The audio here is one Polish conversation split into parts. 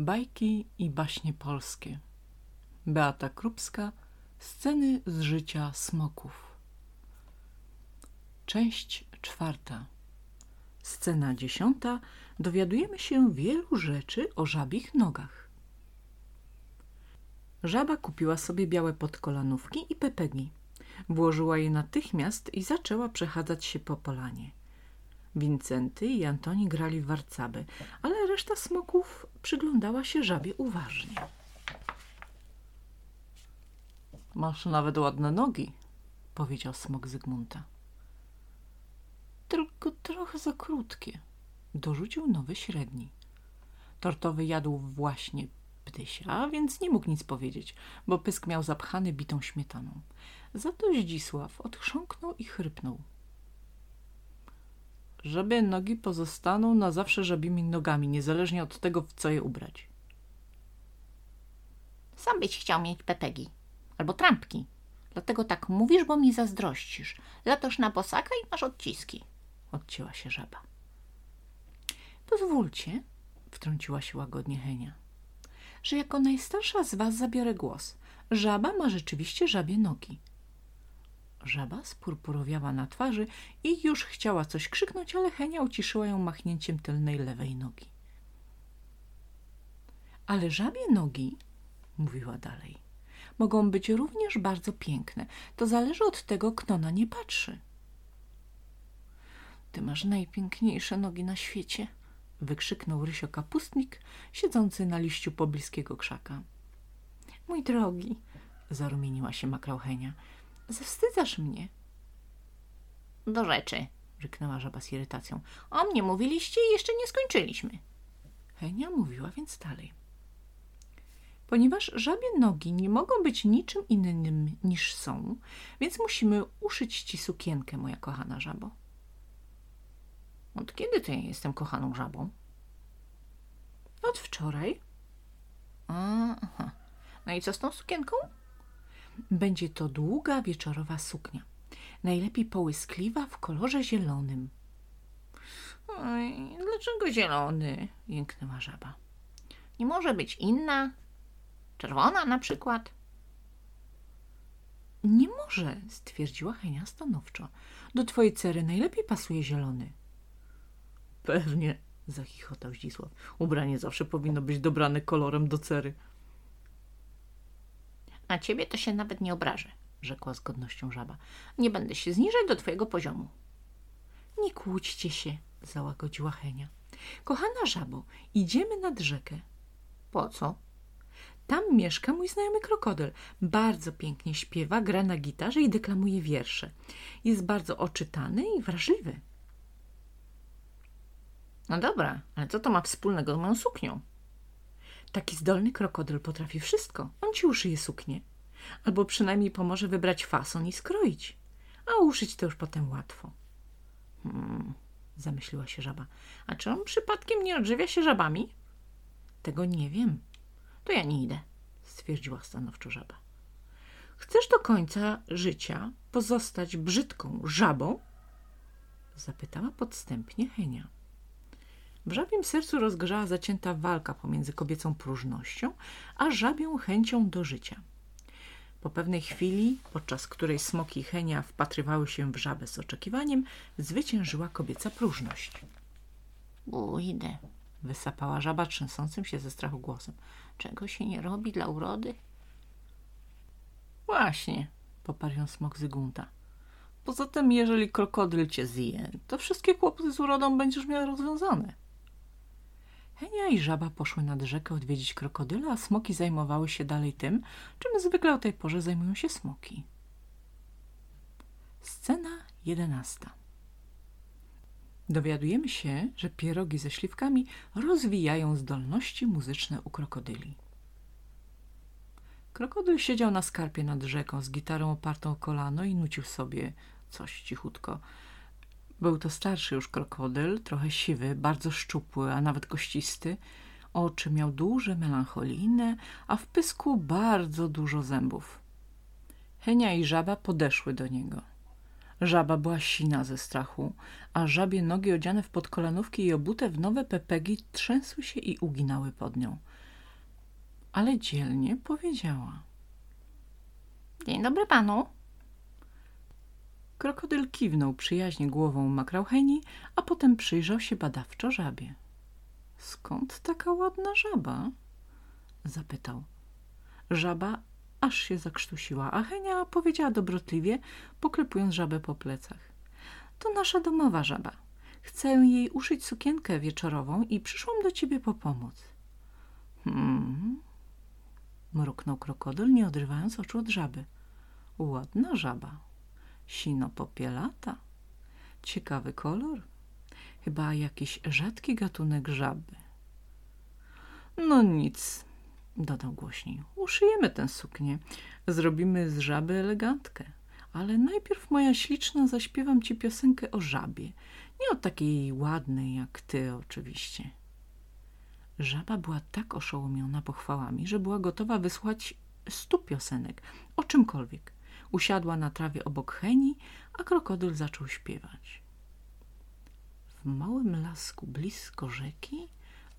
Bajki i baśnie polskie. Beata Krupska. Sceny z życia smoków. Część czwarta. Scena dziesiąta. Dowiadujemy się wielu rzeczy o żabich nogach. Żaba kupiła sobie białe podkolanówki i pepegi. Włożyła je natychmiast i zaczęła przechadzać się po polanie. Wincenty i Antoni grali w warcaby, ale reszta smoków przyglądała się żabie uważnie. Masz nawet ładne nogi, powiedział smok Zygmunta. Tylko trochę za krótkie, dorzucił nowy średni. Tortowy jadł właśnie ptysia, więc nie mógł nic powiedzieć, bo pysk miał zapchany bitą śmietaną. Za to Zdzisław odchrząknął i chrypnął. Żabie nogi pozostaną na zawsze żabimi nogami, niezależnie od tego, w co je ubrać. Sam byś chciał mieć pepegi albo trampki. Dlatego tak mówisz, bo mi zazdrościsz. Latasz na bosaka i masz odciski. Odcięła się żaba. Pozwólcie, wtrąciła się łagodnie Henia, że jako najstarsza z was zabiorę głos. Żaba ma rzeczywiście żabie nogi. Żaba spurpurowiała na twarzy i już chciała coś krzyknąć, ale Henia uciszyła ją machnięciem tylnej lewej nogi. Ale żabie nogi, mówiła dalej, mogą być również bardzo piękne. To zależy od tego, kto na nie patrzy. Ty masz najpiękniejsze nogi na świecie, wykrzyknął Rysio kapustnik, siedzący na liściu pobliskiego krzaka. Mój drogi, zarumieniła się makrauchenia, zawstydzasz mnie. Do rzeczy, ryknęła żaba z irytacją. O mnie mówiliście i jeszcze nie skończyliśmy. Henia mówiła więc dalej. Ponieważ żabie nogi nie mogą być niczym innym niż są, więc musimy uszyć ci sukienkę, moja kochana żabo. Od kiedy ty jestem kochaną żabą? Od wczoraj. Aha. No i co z tą sukienką? Będzie to długa wieczorowa suknia. Najlepiej połyskliwa w kolorze zielonym. Oj, dlaczego zielony? Jęknęła żaba. Nie może być inna? Czerwona na przykład? Nie może, stwierdziła Henia stanowczo. Do twojej cery najlepiej pasuje zielony. Pewnie, zachichotał Zdzisław. Ubranie zawsze powinno być dobrane kolorem do cery. A ciebie to się nawet nie obrażę, rzekła z godnością żaba. Nie będę się zniżać do twojego poziomu. Nie kłóćcie się, załagodziła Henia. Kochana żabo, idziemy nad rzekę. Po co? Tam mieszka mój znajomy krokodyl. Bardzo pięknie śpiewa, gra na gitarze i deklamuje wiersze. Jest bardzo oczytany i wrażliwy. No dobra, ale co to ma wspólnego z moją suknią? Taki zdolny krokodyl potrafi wszystko. On ci uszyje suknię. Albo przynajmniej pomoże wybrać fason i skroić. A uszyć to już potem łatwo. Hmm, zamyśliła się żaba. A czy on przypadkiem nie odżywia się żabami? Tego nie wiem. To ja nie idę, stwierdziła stanowczo żaba. Chcesz do końca życia pozostać brzydką żabą? Zapytała podstępnie Henia. W żabim sercu rozgrzała zacięta walka pomiędzy kobiecą próżnością, a żabią chęcią do życia. Po pewnej chwili, podczas której smoki i Henia wpatrywały się w żabę z oczekiwaniem, zwyciężyła kobieca próżność. Pójdę, wysapała żaba trzęsącym się ze strachu głosem. Czego się nie robi dla urody? Właśnie, poparł ją smok Zygunta. Poza tym, jeżeli krokodyl cię zje, to wszystkie kłopoty z urodą będziesz miała rozwiązane. Henia i żaba poszły nad rzekę odwiedzić krokodyla, a smoki zajmowały się dalej tym, czym zwykle o tej porze zajmują się smoki. Scena jedenasta. Dowiadujemy się, że pierogi ze śliwkami rozwijają zdolności muzyczne u krokodyli. Krokodyl siedział na skarpie nad rzeką z gitarą opartą o kolano i nucił sobie coś cichutko. Był to starszy już krokodyl, trochę siwy, bardzo szczupły, a nawet kościsty. Oczy miał duże, melancholijne, a w pysku bardzo dużo zębów. Henia i żaba podeszły do niego. Żaba była sina ze strachu, a żabie nogi odziane w podkolanówki i obute w nowe pepegi trzęsły się i uginały pod nią. Ale dzielnie powiedziała. Dzień dobry panu. Krokodyl kiwnął przyjaźnie głową makraucheni, a potem przyjrzał się badawczo żabie. Skąd taka ładna żaba? zapytał. Żaba aż się zakrztusiła, a Henia powiedziała dobrotliwie, poklepując żabę po plecach. To nasza domowa żaba. Chcę jej uszyć sukienkę wieczorową i przyszłam do ciebie po pomoc. Hmm, mruknął krokodyl, nie odrywając oczu od żaby. Ładna żaba. Sino popielata. Ciekawy kolor. Chyba jakiś rzadki gatunek żaby. No nic, dodał głośniej. Uszyjemy tę suknię. Zrobimy z żaby elegantkę. Ale najpierw, moja śliczna, zaśpiewam ci piosenkę o żabie. Nie o takiej ładnej jak ty, oczywiście. Żaba była tak oszołomiona pochwałami, że była gotowa wysłać stu piosenek, o czymkolwiek. Usiadła na trawie obok Heni, a krokodyl zaczął śpiewać. W małym lasku blisko rzeki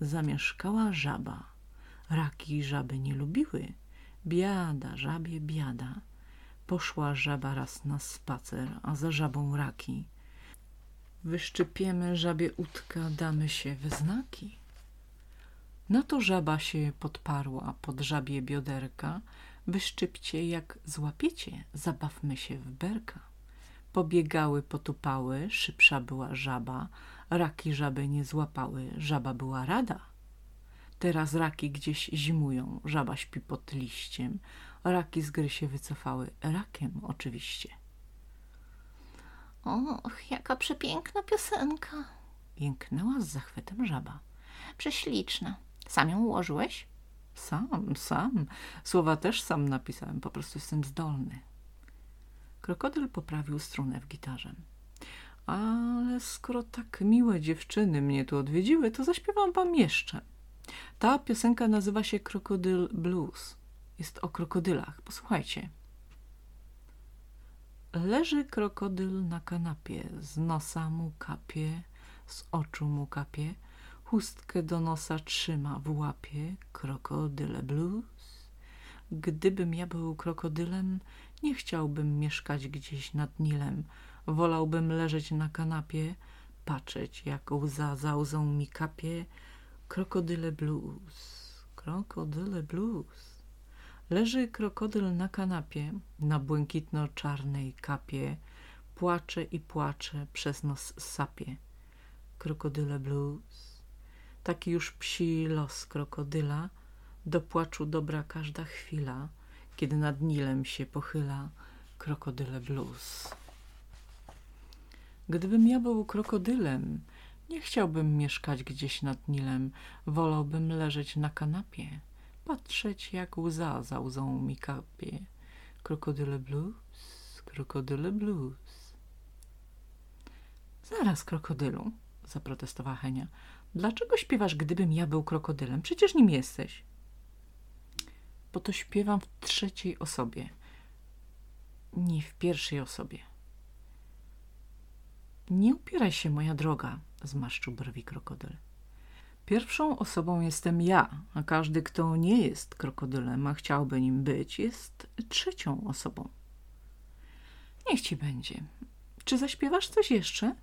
zamieszkała żaba. Raki żaby nie lubiły. Biada, żabie, biada. Poszła żaba raz na spacer, a za żabą raki. Wyszczypiemy żabie utka, damy się we znaki. Na to żaba się podparła pod żabie bioderka. Wyszczypcie, jak złapiecie, zabawmy się w berka. Pobiegały, potupały, szybsza była żaba, raki żaby nie złapały, żaba była rada. Teraz raki gdzieś zimują, żaba śpi pod liściem, raki z gry się wycofały, rakiem oczywiście. Och, jaka przepiękna piosenka. Jęknęła z zachwytem żaba. Prześliczna. Sam ją ułożyłeś? Sam, sam. Słowa też sam napisałem, po prostu jestem zdolny. Krokodyl poprawił strunę w gitarze. Ale skoro tak miłe dziewczyny mnie tu odwiedziły, to zaśpiewam wam jeszcze. Ta piosenka nazywa się Krokodyl Blues. Jest o krokodylach. Posłuchajcie. Leży krokodyl na kanapie, z nosa mu kapie, z oczu mu kapie, chustkę do nosa trzyma w łapie, krokodyle blues. Gdybym ja był krokodylem, nie chciałbym mieszkać gdzieś nad Nilem, wolałbym leżeć na kanapie, patrzeć jak łza za łzą mi kapie, krokodyle blues, krokodyle blues. Leży krokodyl na kanapie, na błękitno-czarnej kapie, płacze i płacze, przez nos sapie. Krokodyle blues. Taki już psi los krokodyla, do płaczu dobra każda chwila, kiedy nad Nilem się pochyla krokodyle blues. Gdybym ja był krokodylem, nie chciałbym mieszkać gdzieś nad Nilem, wolałbym leżeć na kanapie, patrzeć jak łza za łzą mi kapie. Krokodyle blues, krokodyle blues. Zaraz, krokodylu, zaprotestowała Henia. Dlaczego śpiewasz, gdybym ja był krokodylem? Przecież nim jesteś. Bo to śpiewam w trzeciej osobie, nie w pierwszej osobie. Nie upieraj się, moja droga, zmarszczył brwi krokodyl. Pierwszą osobą jestem ja, a każdy, kto nie jest krokodylem, a chciałby nim być, jest trzecią osobą. Niech ci będzie. Czy zaśpiewasz coś jeszcze?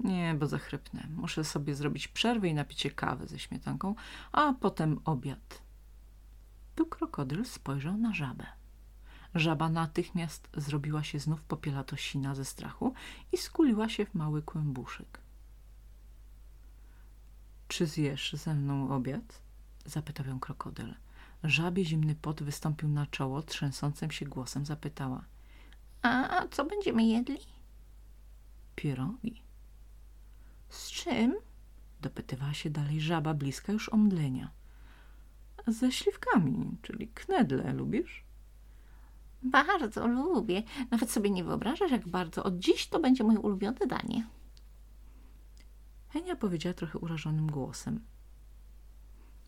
Nie, bo zachrypnę. Muszę sobie zrobić przerwę i napić kawy ze śmietanką, a potem obiad. Tu krokodyl spojrzał na żabę. Żaba natychmiast zrobiła się znów popielatosina ze strachu i skuliła się w mały kłębuszek. Czy zjesz ze mną obiad? Zapytał ją krokodyl. Żabie zimny pot wystąpił na czoło, trzęsącym się głosem zapytała. A co będziemy jedli? Pierogi. Z czym? Dopytywała się dalej żaba, bliska już omdlenia. Ze śliwkami, czyli knedle, lubisz? Bardzo lubię. Nawet sobie nie wyobrażasz, jak bardzo. Od dziś to będzie moje ulubione danie. Henia powiedziała trochę urażonym głosem.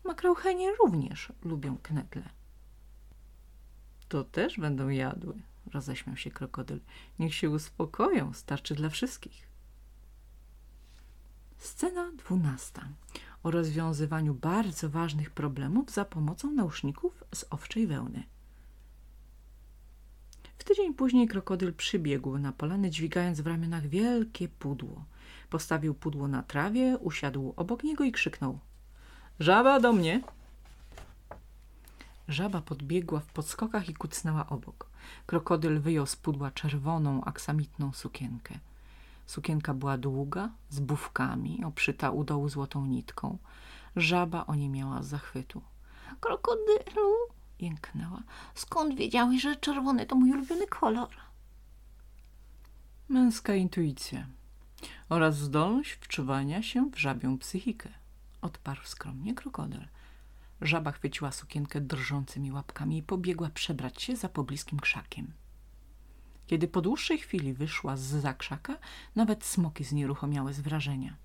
Makrauchenie również lubią knedle. To też będą jadły, roześmiał się krokodyl. Niech się uspokoją, starczy dla wszystkich. Scena dwunasta. O rozwiązywaniu bardzo ważnych problemów za pomocą nauszników z owczej wełny. W tydzień później krokodyl przybiegł na polanę, dźwigając w ramionach wielkie pudło. Postawił pudło na trawie, usiadł obok niego i krzyknął – Żaba do mnie! Żaba podbiegła w podskokach i kucnęła obok. Krokodyl wyjął z pudła czerwoną, aksamitną sukienkę. Sukienka była długa, z bufkami, obszyta u dołu złotą nitką. Żaba o nie miała zachwytu. – Krokodylu! – jęknęła. – Skąd wiedziałeś, że czerwony to mój ulubiony kolor? Męska intuicja oraz zdolność wczuwania się w żabią psychikę – odparł skromnie krokodyl. Żaba chwyciła sukienkę drżącymi łapkami i pobiegła przebrać się za pobliskim krzakiem. Kiedy po dłuższej chwili wyszła z za krzaka, nawet smoki znieruchomiały z wrażenia.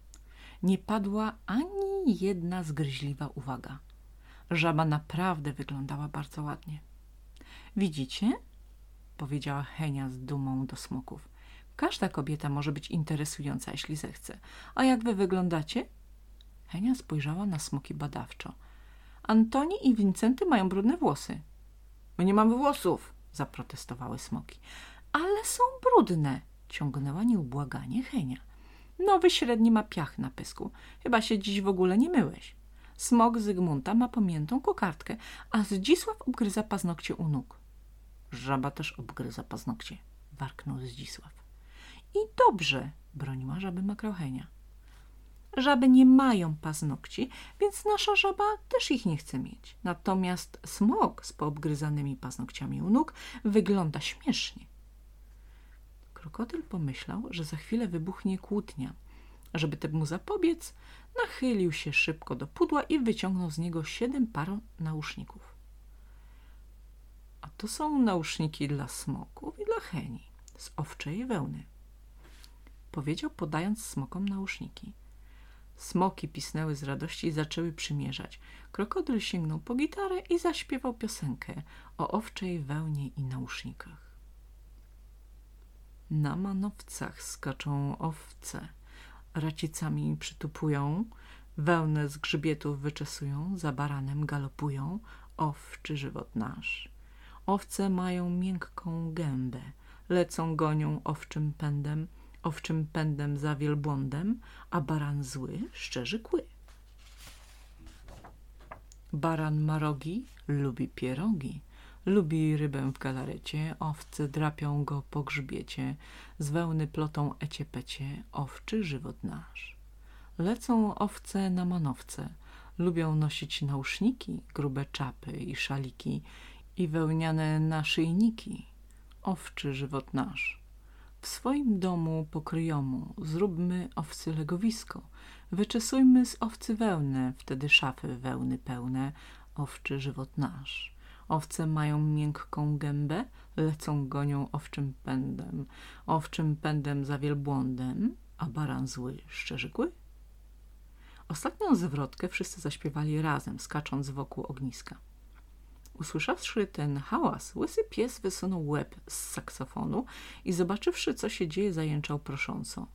Nie padła ani jedna zgryźliwa uwaga. Żaba naprawdę wyglądała bardzo ładnie. Widzicie? powiedziała Henia z dumą do smoków. Każda kobieta może być interesująca, jeśli zechce. A jak wy wyglądacie? Henia spojrzała na smoki badawczo – Antoni i Wincenty mają brudne włosy. My nie mamy włosów, zaprotestowały smoki. Ale są brudne, ciągnęła nieubłaganie Henia. Nowy średni ma piach na pysku. Chyba się dziś w ogóle nie myłeś. Smok Zygmunta ma pamiętą kokardkę, a Zdzisław obgryza paznokcie u nóg. Żaba też obgryza paznokcie, warknął Zdzisław. I dobrze, broniła żaby makrochenia. Żaby nie mają paznokci, więc nasza żaba też ich nie chce mieć. Natomiast smok z poobgryzanymi paznokciami u nóg wygląda śmiesznie. Krokodyl pomyślał, że za chwilę wybuchnie kłótnia. Żeby temu zapobiec, nachylił się szybko do pudła i wyciągnął z niego siedem par nauszników. A to są nauszniki dla smoków i dla heni z owczej wełny. Powiedział, podając smokom nauszniki – Smoki pisnęły z radości i zaczęły przymierzać. Krokodyl sięgnął po gitarę i zaśpiewał piosenkę o owczej wełnie i nausznikach. Na manowcach skaczą owce, racicami przytupują, wełnę z grzybietów wyczesują, za baranem galopują, owczy żywot nasz. Owce mają miękką gębę, lecą gonią owczym pędem, owczym pędem za wielbłądem, a baran zły szczerzy kły. Baran ma rogi, lubi pierogi, lubi rybę w galarecie, owce drapią go po grzbiecie, z wełny plotą eciepecie, owczy żywot nasz. Lecą owce na manowce, lubią nosić nauszniki, grube czapy i szaliki i wełniane naszyjniki, owczy żywot nasz. W swoim domu pokryjomu zróbmy owcy legowisko. Wyczesujmy z owcy wełnę, wtedy szafy wełny pełne, owczy żywot nasz. Owce mają miękką gębę, lecą gonią owczym pędem, owczym pędem za wielbłądem, a baran zły szczerzy kły. Ostatnią zwrotkę wszyscy zaśpiewali razem, skacząc wokół ogniska. Usłyszawszy ten hałas, łysy pies wysunął łeb z saksofonu i zobaczywszy, co się dzieje, zajęczał prosząco.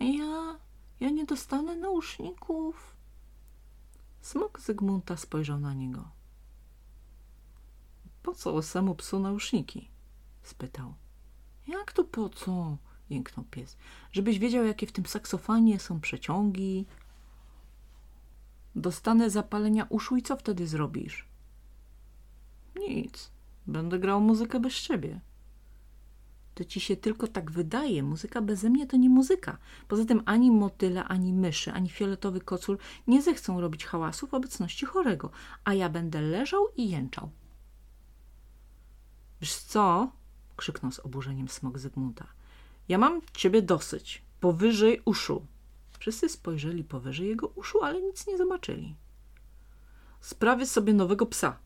Ja, ja nie dostanę nauszników. Smok Zygmunta spojrzał na niego. Po co łysemu psu nauszniki? spytał. Jak to po co? jęknął pies. Żebyś wiedział, jakie w tym saksofonie są przeciągi. Dostanę zapalenia uszu i co wtedy zrobisz? Nic. Będę grał muzykę bez ciebie. To ci się tylko tak wydaje. Muzyka beze mnie to nie muzyka. Poza tym ani motyle, ani myszy, ani fioletowy kocur nie zechcą robić hałasu w obecności chorego, a ja będę leżał i jęczał. Wiesz co? krzyknął z oburzeniem smok Zygmunta. Ja mam ciebie dosyć. Powyżej uszu. Wszyscy spojrzeli powyżej jego uszu, ale nic nie zobaczyli. Sprawię sobie nowego psa,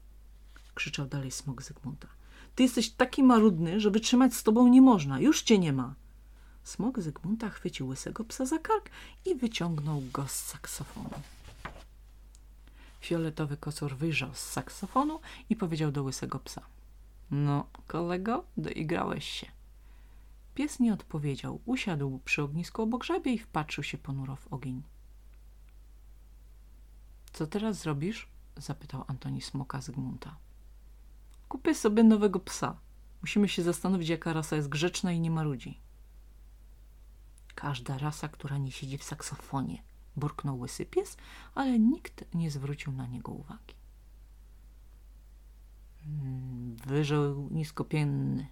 krzyczał dalej smok Zygmunta. Ty jesteś taki marudny, że wytrzymać z tobą nie można. Już cię nie ma. Smok Zygmunta chwycił łysego psa za kark i wyciągnął go z saksofonu. Fioletowy kocur wyjrzał z saksofonu i powiedział do łysego psa. No, kolego, doigrałeś się. Pies nie odpowiedział. Usiadł przy ognisku obok żabie i wpatrzył się ponuro w ogień. Co teraz zrobisz? zapytał Antoni Smoka Zygmunta. Kupię sobie nowego psa. Musimy się zastanowić, jaka rasa jest grzeczna i nie marudzi. Każda rasa, która nie siedzi w saksofonie, burknął łysy pies, ale nikt nie zwrócił na niego uwagi. Hmm, wyżeł niskopienny,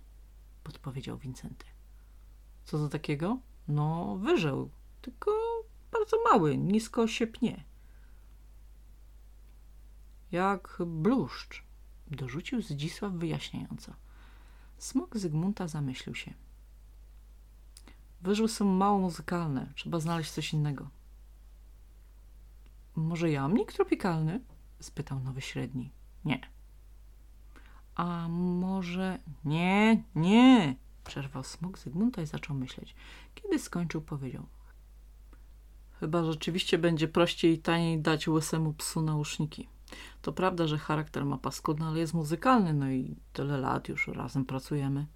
podpowiedział Wincenty. Co to takiego? No, wyżeł, tylko bardzo mały, nisko się pnie. Jak bluszcz, dorzucił Zdzisław wyjaśniająco. Smok Zygmunta zamyślił się. Wyżły są mało muzykalne, trzeba znaleźć coś innego. Może jamnik tropikalny? spytał nowy średni. Nie. A może... Nie, nie! Przerwał smok Zygmunta i zaczął myśleć. Kiedy skończył, powiedział. Chyba rzeczywiście będzie prościej i taniej dać łysemu psu nauszniki. To prawda, że charakter ma paskudny, ale jest muzykalny, no i tyle lat już razem pracujemy.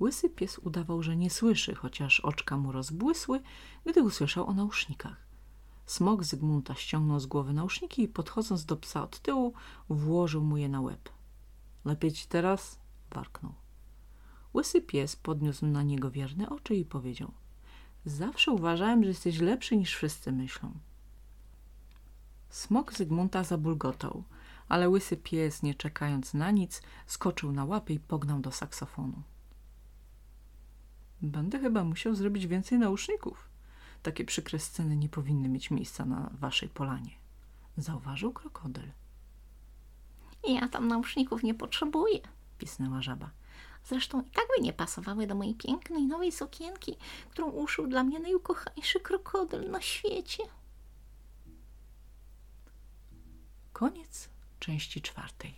Łysy pies udawał, że nie słyszy, chociaż oczka mu rozbłysły, gdy usłyszał o nausznikach. Smok Zygmunta ściągnął z głowy nauszniki i podchodząc do psa od tyłu, włożył mu je na łeb. Lepiej ci teraz? warknął. Łysy pies podniósł na niego wierne oczy i powiedział Zawsze uważałem, że jesteś lepszy niż wszyscy myślą. Smok Zygmunta zabulgotał, ale łysy pies, nie czekając na nic, skoczył na łapy i pognał do saksofonu. Będę chyba musiał zrobić więcej nauszników. Takie przykre sceny nie powinny mieć miejsca na waszej polanie. Zauważył krokodyl. Ja tam nauszników nie potrzebuję, Pisnęła żaba. Zresztą i tak by nie pasowały do mojej pięknej nowej sukienki, którą uszył dla mnie najukochańszy krokodyl na świecie. Koniec części czwartej.